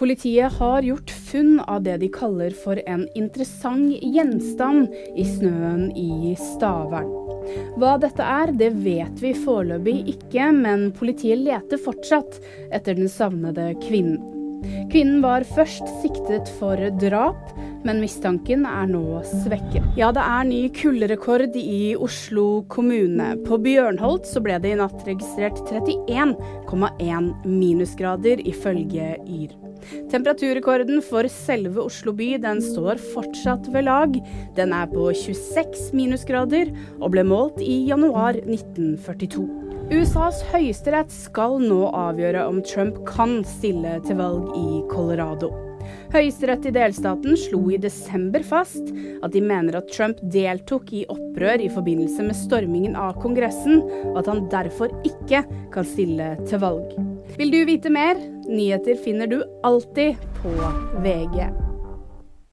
Politiet har gjort funn av det de kaller for en interessant gjenstand i snøen i Stavern. Hva dette er, det vet vi foreløpig ikke, men politiet leter fortsatt etter den savnede kvinnen. Kvinnen var først siktet for drap, men mistanken er nå svekket. Ja, det er ny kulderekord i Oslo kommune. På Bjørnholt så ble det i natt registrert 31,1 minusgrader, ifølge Yr. Temperaturrekorden for selve Oslo by den står fortsatt ved lag. Den er på 26 minusgrader og ble målt i januar 1942. USAs høyesterett skal nå avgjøre om Trump kan stille til valg i Colorado. Høyesterett i delstaten slo i desember fast at de mener at Trump deltok i opprør i forbindelse med stormingen av Kongressen, og at han derfor ikke kan stille til valg. Vil du vite mer? Nyheter finner du alltid på VG.